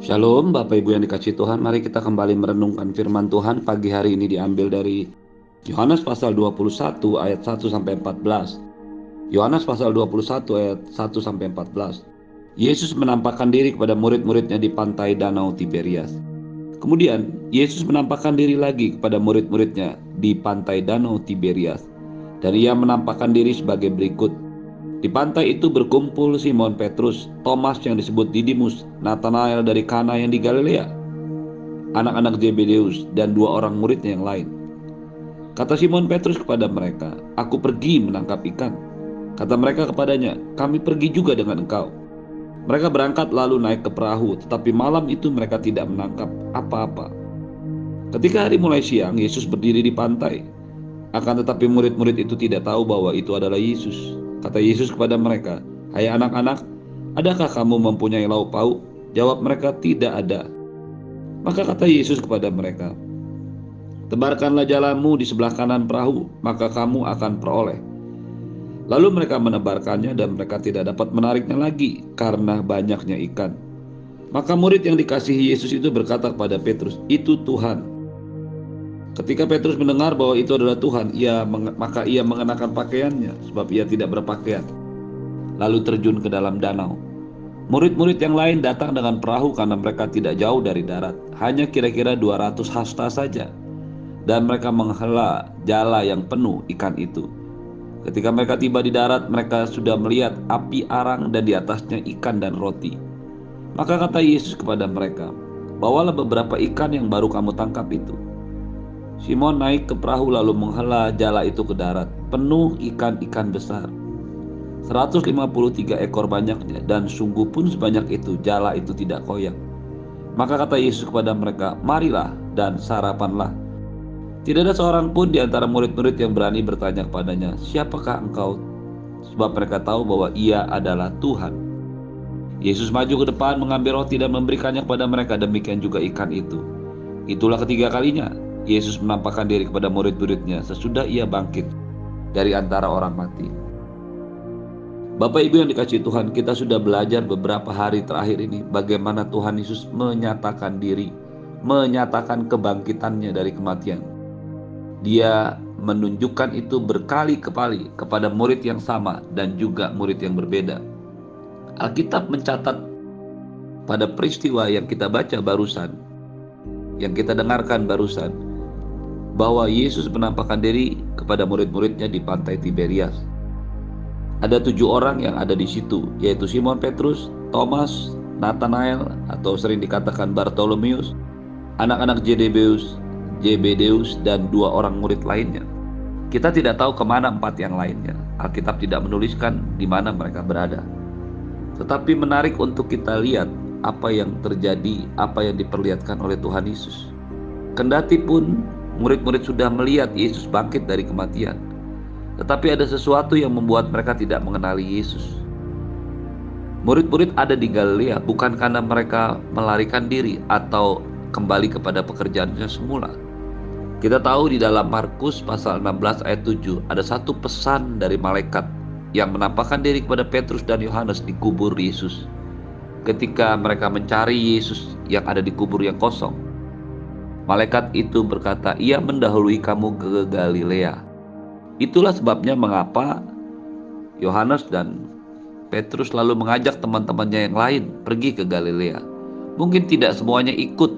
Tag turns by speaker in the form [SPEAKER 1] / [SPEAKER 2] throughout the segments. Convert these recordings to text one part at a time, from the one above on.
[SPEAKER 1] Shalom Bapak Ibu yang dikasih Tuhan Mari kita kembali merenungkan firman Tuhan Pagi hari ini diambil dari Yohanes pasal 21 ayat 1 sampai 14 Yohanes pasal 21 ayat 1 sampai 14 Yesus menampakkan diri kepada murid-muridnya di pantai danau Tiberias. Kemudian Yesus menampakkan diri lagi kepada murid-muridnya di pantai danau Tiberias. Dan ia menampakkan diri sebagai berikut di pantai itu berkumpul Simon Petrus, Thomas yang disebut Didimus, Nathanael dari Kana yang di Galilea, anak-anak Zebedeus, dan dua orang muridnya yang lain. Kata Simon Petrus kepada mereka, Aku pergi menangkap ikan. Kata mereka kepadanya, Kami pergi juga dengan engkau. Mereka berangkat lalu naik ke perahu, tetapi malam itu mereka tidak menangkap apa-apa. Ketika hari mulai siang, Yesus berdiri di pantai. Akan tetapi murid-murid itu tidak tahu bahwa itu adalah Yesus. Kata Yesus kepada mereka, Hai anak-anak, adakah kamu mempunyai lauk pauk? Jawab mereka, tidak ada. Maka kata Yesus kepada mereka, Tebarkanlah jalanmu di sebelah kanan perahu, maka kamu akan peroleh. Lalu mereka menebarkannya dan mereka tidak dapat menariknya lagi karena banyaknya ikan. Maka murid yang dikasihi Yesus itu berkata kepada Petrus, "Itu Tuhan." Ketika Petrus mendengar bahwa itu adalah Tuhan, ia maka ia mengenakan pakaiannya sebab ia tidak berpakaian. Lalu terjun ke dalam danau. Murid-murid yang lain datang dengan perahu karena mereka tidak jauh dari darat, hanya kira-kira 200 hasta saja. Dan mereka menghela jala yang penuh ikan itu. Ketika mereka tiba di darat, mereka sudah melihat api arang dan di atasnya ikan dan roti. Maka kata Yesus kepada mereka, "Bawalah beberapa ikan yang baru kamu tangkap itu." Simon naik ke perahu lalu menghela jala itu ke darat, penuh ikan-ikan besar. 153 ekor banyaknya dan sungguh pun sebanyak itu jala itu tidak koyak. Maka kata Yesus kepada mereka, "Marilah dan sarapanlah." Tidak ada seorang pun di antara murid-murid yang berani bertanya kepadanya, "Siapakah engkau?" Sebab mereka tahu bahwa ia adalah Tuhan. Yesus maju ke depan mengambil roti dan memberikannya kepada mereka, demikian juga ikan itu. Itulah ketiga kalinya Yesus menampakkan diri kepada murid-muridnya sesudah ia bangkit dari antara orang mati. Bapak Ibu yang dikasih Tuhan, kita sudah belajar beberapa hari terakhir ini bagaimana Tuhan Yesus menyatakan diri, menyatakan kebangkitannya dari kematian. Dia menunjukkan itu berkali-kali kepada murid yang sama dan juga murid yang berbeda. Alkitab mencatat pada peristiwa yang kita baca barusan, yang kita dengarkan barusan, bahwa Yesus menampakkan diri kepada murid-muridnya di pantai Tiberias. Ada tujuh orang yang ada di situ, yaitu Simon Petrus, Thomas, Nathanael atau sering dikatakan Bartolomeus, anak-anak Jedebeus, Jebedeus, dan dua orang murid lainnya. Kita tidak tahu ke mana empat yang lainnya. Alkitab tidak menuliskan di mana mereka berada. Tetapi menarik untuk kita lihat apa yang terjadi, apa yang diperlihatkan oleh Tuhan Yesus. Kendati pun Murid-murid sudah melihat Yesus bangkit dari kematian. Tetapi ada sesuatu yang membuat mereka tidak mengenali Yesus. Murid-murid ada di Galilea bukan karena mereka melarikan diri atau kembali kepada pekerjaannya semula. Kita tahu di dalam Markus pasal 16 ayat 7 ada satu pesan dari malaikat yang menampakkan diri kepada Petrus dan Yohanes di kubur Yesus. Ketika mereka mencari Yesus yang ada di kubur yang kosong, Malaikat itu berkata, "Ia mendahului kamu ke Galilea." Itulah sebabnya mengapa Yohanes dan Petrus lalu mengajak teman-temannya yang lain pergi ke Galilea. Mungkin tidak semuanya ikut,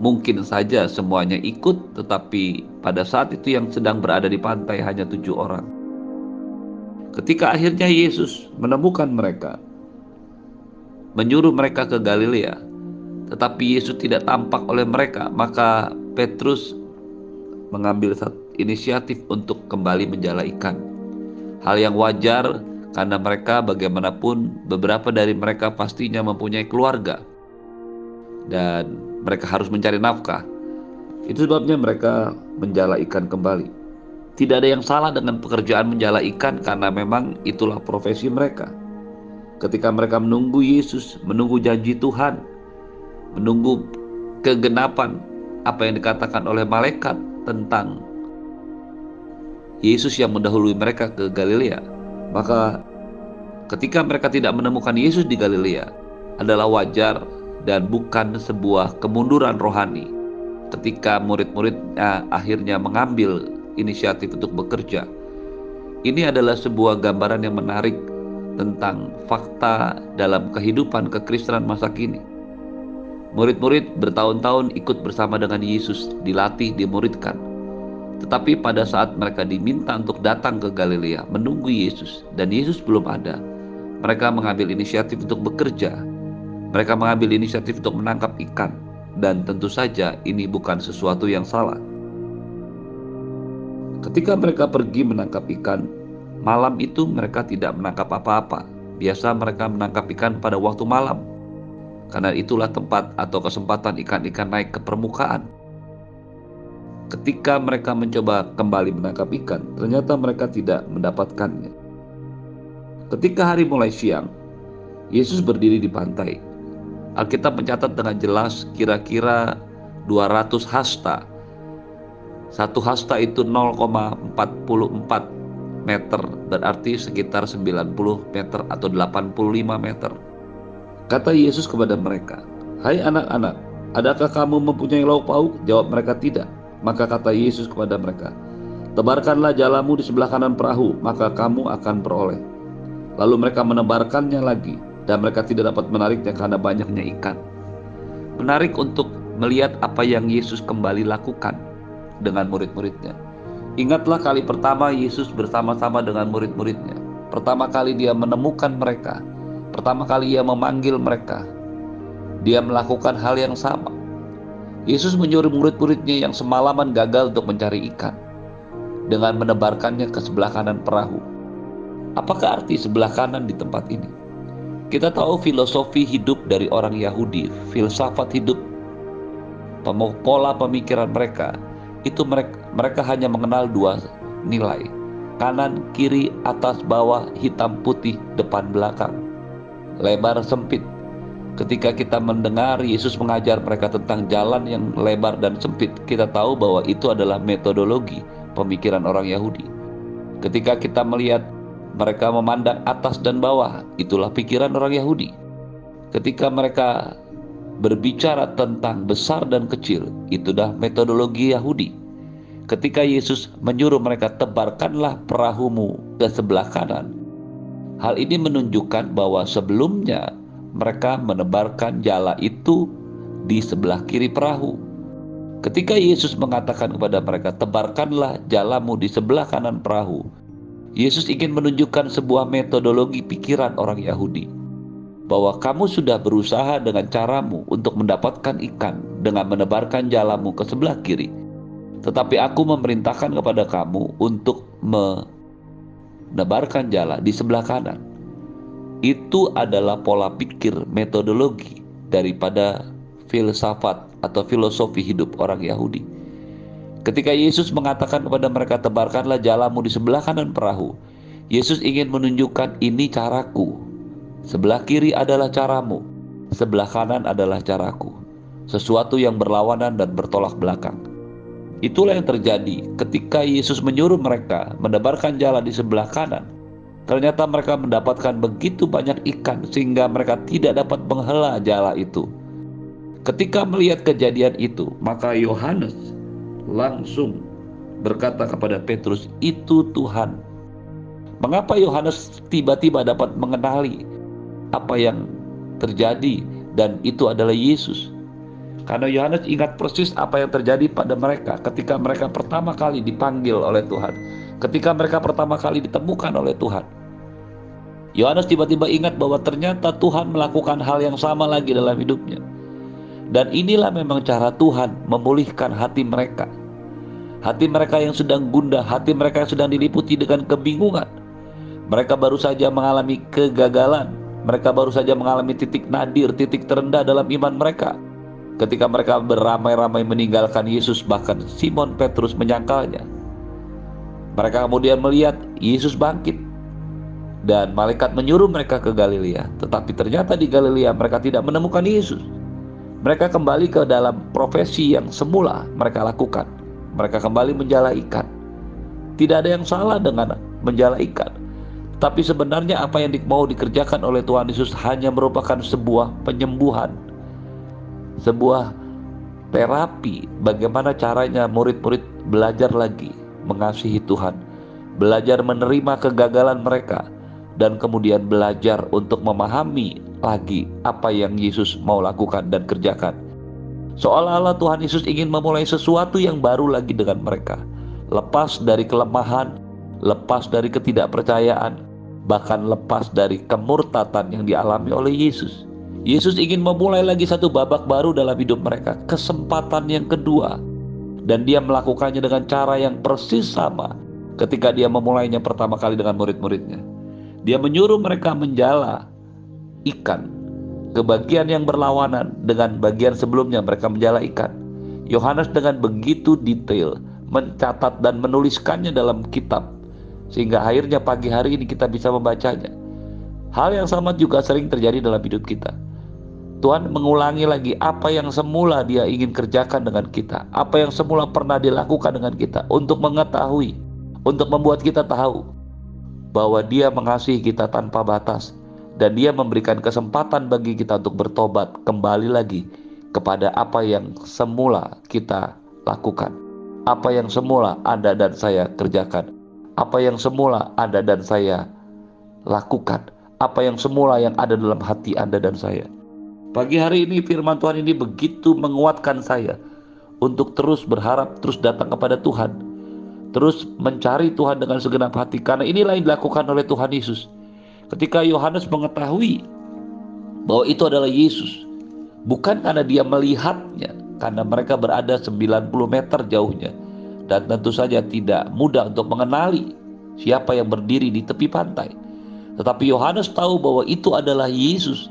[SPEAKER 1] mungkin saja semuanya ikut, tetapi pada saat itu yang sedang berada di pantai hanya tujuh orang. Ketika akhirnya Yesus menemukan mereka, menyuruh mereka ke Galilea, tetapi Yesus tidak tampak oleh mereka, maka Petrus mengambil inisiatif untuk kembali menjala ikan. Hal yang wajar karena mereka bagaimanapun beberapa dari mereka pastinya mempunyai keluarga dan mereka harus mencari nafkah. Itu sebabnya mereka menjala ikan kembali. Tidak ada yang salah dengan pekerjaan menjala ikan karena memang itulah profesi mereka. Ketika mereka menunggu Yesus, menunggu janji Tuhan, menunggu kegenapan apa yang dikatakan oleh malaikat tentang Yesus yang mendahului mereka ke Galilea. Maka ketika mereka tidak menemukan Yesus di Galilea adalah wajar dan bukan sebuah kemunduran rohani ketika murid-muridnya akhirnya mengambil inisiatif untuk bekerja. Ini adalah sebuah gambaran yang menarik tentang fakta dalam kehidupan kekristenan masa kini. Murid-murid bertahun-tahun ikut bersama dengan Yesus, dilatih, dimuridkan. Tetapi pada saat mereka diminta untuk datang ke Galilea menunggu Yesus dan Yesus belum ada, mereka mengambil inisiatif untuk bekerja. Mereka mengambil inisiatif untuk menangkap ikan dan tentu saja ini bukan sesuatu yang salah. Ketika mereka pergi menangkap ikan, malam itu mereka tidak menangkap apa-apa. Biasa mereka menangkap ikan pada waktu malam. Karena itulah tempat atau kesempatan ikan-ikan naik ke permukaan. Ketika mereka mencoba kembali menangkap ikan, ternyata mereka tidak mendapatkannya. Ketika hari mulai siang, Yesus berdiri di pantai Alkitab mencatat dengan jelas kira-kira 200 hasta. Satu hasta itu 0,44 meter, berarti sekitar 90 meter atau 85 meter. Kata Yesus kepada mereka, Hai anak-anak, adakah kamu mempunyai lauk pauk? Jawab mereka tidak. Maka kata Yesus kepada mereka, Tebarkanlah jalamu di sebelah kanan perahu, maka kamu akan peroleh. Lalu mereka menebarkannya lagi, dan mereka tidak dapat menariknya karena banyaknya ikan. Menarik untuk melihat apa yang Yesus kembali lakukan dengan murid-muridnya. Ingatlah kali pertama Yesus bersama-sama dengan murid-muridnya. Pertama kali dia menemukan mereka. Pertama kali ia memanggil mereka. Dia melakukan hal yang sama. Yesus menyuruh murid-muridnya yang semalaman gagal untuk mencari ikan dengan menebarkannya ke sebelah kanan perahu. Apakah arti sebelah kanan di tempat ini? Kita tahu filosofi hidup dari orang Yahudi, filsafat hidup, pola pemikiran mereka, itu mereka, mereka hanya mengenal dua nilai, kanan, kiri, atas, bawah, hitam, putih, depan, belakang, lebar, sempit. Ketika kita mendengar Yesus mengajar mereka tentang jalan yang lebar dan sempit, kita tahu bahwa itu adalah metodologi pemikiran orang Yahudi. Ketika kita melihat mereka memandang atas dan bawah, itulah pikiran orang Yahudi. Ketika mereka berbicara tentang besar dan kecil, itu dah metodologi Yahudi. Ketika Yesus menyuruh mereka tebarkanlah perahumu ke sebelah kanan. Hal ini menunjukkan bahwa sebelumnya mereka menebarkan jala itu di sebelah kiri perahu. Ketika Yesus mengatakan kepada mereka, "Tebarkanlah jalamu di sebelah kanan perahu," Yesus ingin menunjukkan sebuah metodologi pikiran orang Yahudi bahwa kamu sudah berusaha dengan caramu untuk mendapatkan ikan dengan menebarkan jalamu ke sebelah kiri. Tetapi aku memerintahkan kepada kamu untuk menebarkan jala di sebelah kanan. Itu adalah pola pikir metodologi daripada filsafat atau filosofi hidup orang Yahudi. Ketika Yesus mengatakan kepada mereka tebarkanlah jalamu di sebelah kanan perahu, Yesus ingin menunjukkan ini caraku. Sebelah kiri adalah caramu, sebelah kanan adalah caraku. Sesuatu yang berlawanan dan bertolak belakang. Itulah yang terjadi ketika Yesus menyuruh mereka menebarkan jalan di sebelah kanan. Ternyata mereka mendapatkan begitu banyak ikan sehingga mereka tidak dapat menghela jala itu. Ketika melihat kejadian itu, maka Yohanes langsung berkata kepada Petrus, "Itu Tuhan." Mengapa Yohanes tiba-tiba dapat mengenali apa yang terjadi dan itu adalah Yesus? Karena Yohanes ingat persis apa yang terjadi pada mereka ketika mereka pertama kali dipanggil oleh Tuhan, ketika mereka pertama kali ditemukan oleh Tuhan. Yohanes tiba-tiba ingat bahwa ternyata Tuhan melakukan hal yang sama lagi dalam hidupnya. Dan inilah memang cara Tuhan memulihkan hati mereka. Hati mereka yang sedang gundah, hati mereka yang sedang diliputi dengan kebingungan. Mereka baru saja mengalami kegagalan. Mereka baru saja mengalami titik nadir, titik terendah dalam iman mereka. Ketika mereka beramai-ramai meninggalkan Yesus, bahkan Simon Petrus menyangkalnya. Mereka kemudian melihat Yesus bangkit dan malaikat menyuruh mereka ke Galilea. Tetapi ternyata di Galilea mereka tidak menemukan Yesus. Mereka kembali ke dalam profesi yang semula mereka lakukan. Mereka kembali menjala ikan. Tidak ada yang salah dengan menjala ikan. Tapi sebenarnya apa yang mau dikerjakan oleh Tuhan Yesus hanya merupakan sebuah penyembuhan. Sebuah terapi bagaimana caranya murid-murid belajar lagi mengasihi Tuhan, belajar menerima kegagalan mereka, dan kemudian belajar untuk memahami lagi apa yang Yesus mau lakukan dan kerjakan. Seolah-olah Tuhan Yesus ingin memulai sesuatu yang baru lagi dengan mereka, lepas dari kelemahan, lepas dari ketidakpercayaan, bahkan lepas dari kemurtatan yang dialami oleh Yesus. Yesus ingin memulai lagi satu babak baru dalam hidup mereka, kesempatan yang kedua. Dan dia melakukannya dengan cara yang persis sama ketika dia memulainya pertama kali dengan murid-muridnya. Dia menyuruh mereka menjala ikan ke bagian yang berlawanan dengan bagian sebelumnya mereka menjala ikan. Yohanes dengan begitu detail mencatat dan menuliskannya dalam kitab sehingga akhirnya pagi hari ini kita bisa membacanya. Hal yang sama juga sering terjadi dalam hidup kita. Tuhan mengulangi lagi apa yang semula Dia ingin kerjakan dengan kita, apa yang semula pernah dilakukan dengan kita, untuk mengetahui, untuk membuat kita tahu bahwa Dia mengasihi kita tanpa batas, dan Dia memberikan kesempatan bagi kita untuk bertobat kembali lagi kepada apa yang semula kita lakukan, apa yang semula Anda dan saya kerjakan, apa yang semula Anda dan saya lakukan, apa yang semula yang ada dalam hati Anda dan saya. Pagi hari ini firman Tuhan ini begitu menguatkan saya untuk terus berharap, terus datang kepada Tuhan. Terus mencari Tuhan dengan segenap hati karena inilah yang dilakukan oleh Tuhan Yesus. Ketika Yohanes mengetahui bahwa itu adalah Yesus, bukan karena dia melihatnya, karena mereka berada 90 meter jauhnya dan tentu saja tidak mudah untuk mengenali siapa yang berdiri di tepi pantai. Tetapi Yohanes tahu bahwa itu adalah Yesus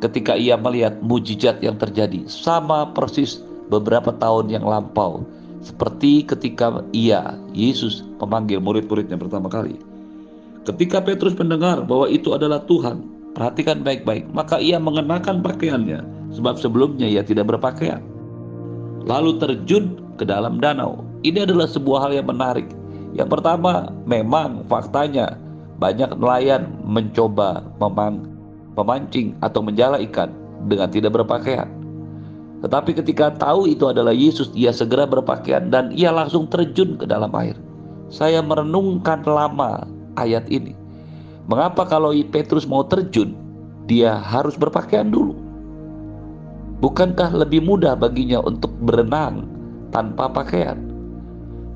[SPEAKER 1] ketika ia melihat mujizat yang terjadi sama persis beberapa tahun yang lampau seperti ketika ia Yesus memanggil murid-muridnya pertama kali. Ketika Petrus mendengar bahwa itu adalah Tuhan perhatikan baik-baik maka ia mengenakan pakaiannya sebab sebelumnya ia tidak berpakaian. Lalu terjun ke dalam danau. Ini adalah sebuah hal yang menarik. Yang pertama memang faktanya banyak nelayan mencoba memang memancing atau menjala ikan dengan tidak berpakaian. Tetapi ketika tahu itu adalah Yesus, ia segera berpakaian dan ia langsung terjun ke dalam air. Saya merenungkan lama ayat ini. Mengapa kalau Petrus mau terjun, dia harus berpakaian dulu? Bukankah lebih mudah baginya untuk berenang tanpa pakaian?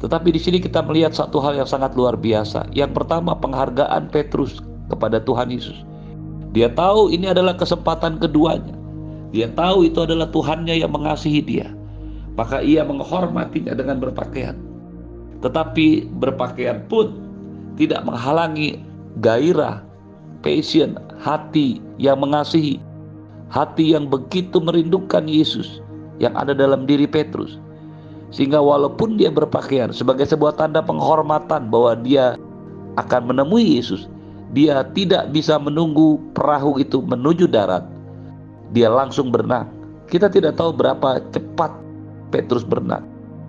[SPEAKER 1] Tetapi di sini kita melihat satu hal yang sangat luar biasa. Yang pertama, penghargaan Petrus kepada Tuhan Yesus. Dia tahu ini adalah kesempatan keduanya. Dia tahu itu adalah Tuhannya yang mengasihi dia. Maka ia menghormatinya dengan berpakaian. Tetapi berpakaian pun tidak menghalangi gairah, passion, hati yang mengasihi. Hati yang begitu merindukan Yesus yang ada dalam diri Petrus. Sehingga walaupun dia berpakaian sebagai sebuah tanda penghormatan bahwa dia akan menemui Yesus, dia tidak bisa menunggu perahu itu menuju darat. Dia langsung berenang. Kita tidak tahu berapa cepat Petrus berenang,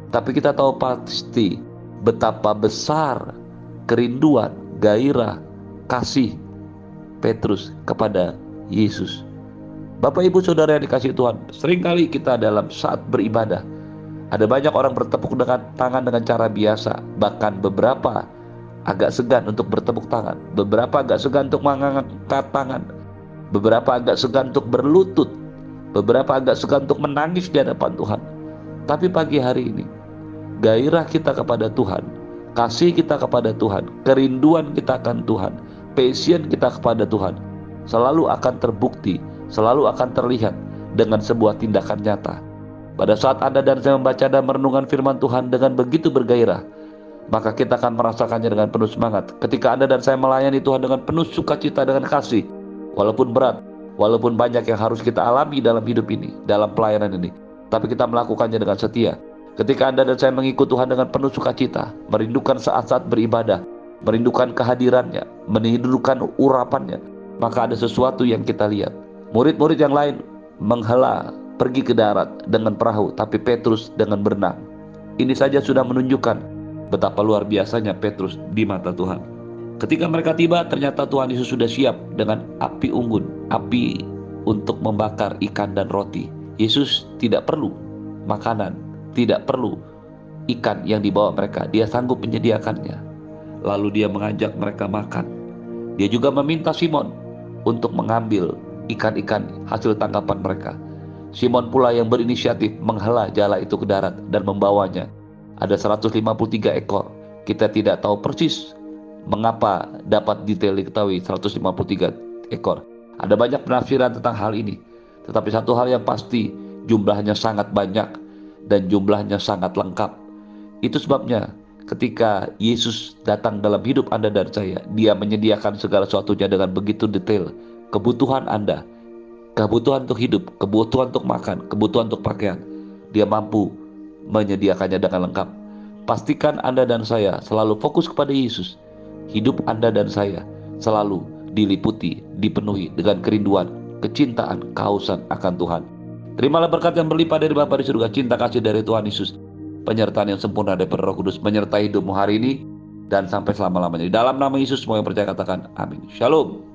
[SPEAKER 1] tapi kita tahu pasti betapa besar kerinduan, gairah, kasih Petrus kepada Yesus. Bapak Ibu Saudara yang dikasih Tuhan, sering kali kita dalam saat beribadah ada banyak orang bertepuk dengan tangan dengan cara biasa, bahkan beberapa agak segan untuk bertepuk tangan, beberapa agak segan untuk mengangkat tangan, beberapa agak segan untuk berlutut, beberapa agak segan untuk menangis di hadapan Tuhan. Tapi pagi hari ini, gairah kita kepada Tuhan, kasih kita kepada Tuhan, kerinduan kita akan Tuhan, passion kita kepada Tuhan, selalu akan terbukti, selalu akan terlihat dengan sebuah tindakan nyata. Pada saat Anda dan saya membaca dan merenungkan firman Tuhan dengan begitu bergairah, maka kita akan merasakannya dengan penuh semangat. Ketika Anda dan saya melayani Tuhan dengan penuh sukacita dengan kasih, walaupun berat, walaupun banyak yang harus kita alami dalam hidup ini, dalam pelayanan ini, tapi kita melakukannya dengan setia. Ketika Anda dan saya mengikut Tuhan dengan penuh sukacita, merindukan saat-saat beribadah, merindukan kehadirannya, merindukan urapannya, maka ada sesuatu yang kita lihat. Murid-murid yang lain menghela pergi ke darat dengan perahu, tapi Petrus dengan berenang. Ini saja sudah menunjukkan Betapa luar biasanya Petrus di mata Tuhan. Ketika mereka tiba, ternyata Tuhan Yesus sudah siap dengan api unggun, api untuk membakar ikan dan roti. Yesus tidak perlu makanan, tidak perlu ikan yang dibawa mereka. Dia sanggup menyediakannya. Lalu dia mengajak mereka makan. Dia juga meminta Simon untuk mengambil ikan-ikan hasil tangkapan mereka. Simon pula yang berinisiatif menghela jala itu ke darat dan membawanya. Ada 153 ekor. Kita tidak tahu persis mengapa dapat detail diketahui 153 ekor. Ada banyak penafsiran tentang hal ini. Tetapi satu hal yang pasti, jumlahnya sangat banyak dan jumlahnya sangat lengkap. Itu sebabnya ketika Yesus datang dalam hidup Anda dan saya, Dia menyediakan segala sesuatunya dengan begitu detail. Kebutuhan Anda, kebutuhan untuk hidup, kebutuhan untuk makan, kebutuhan untuk pakaian, Dia mampu menyediakannya dengan lengkap. Pastikan Anda dan saya selalu fokus kepada Yesus. Hidup Anda dan saya selalu diliputi, dipenuhi dengan kerinduan, kecintaan, kehausan akan Tuhan. Terimalah berkat yang berlimpah dari Bapa di surga, cinta kasih dari Tuhan Yesus, penyertaan yang sempurna dari Roh Kudus menyertai hidupmu hari ini dan sampai selama-lamanya. Di dalam nama Yesus semua yang percaya katakan amin. Shalom.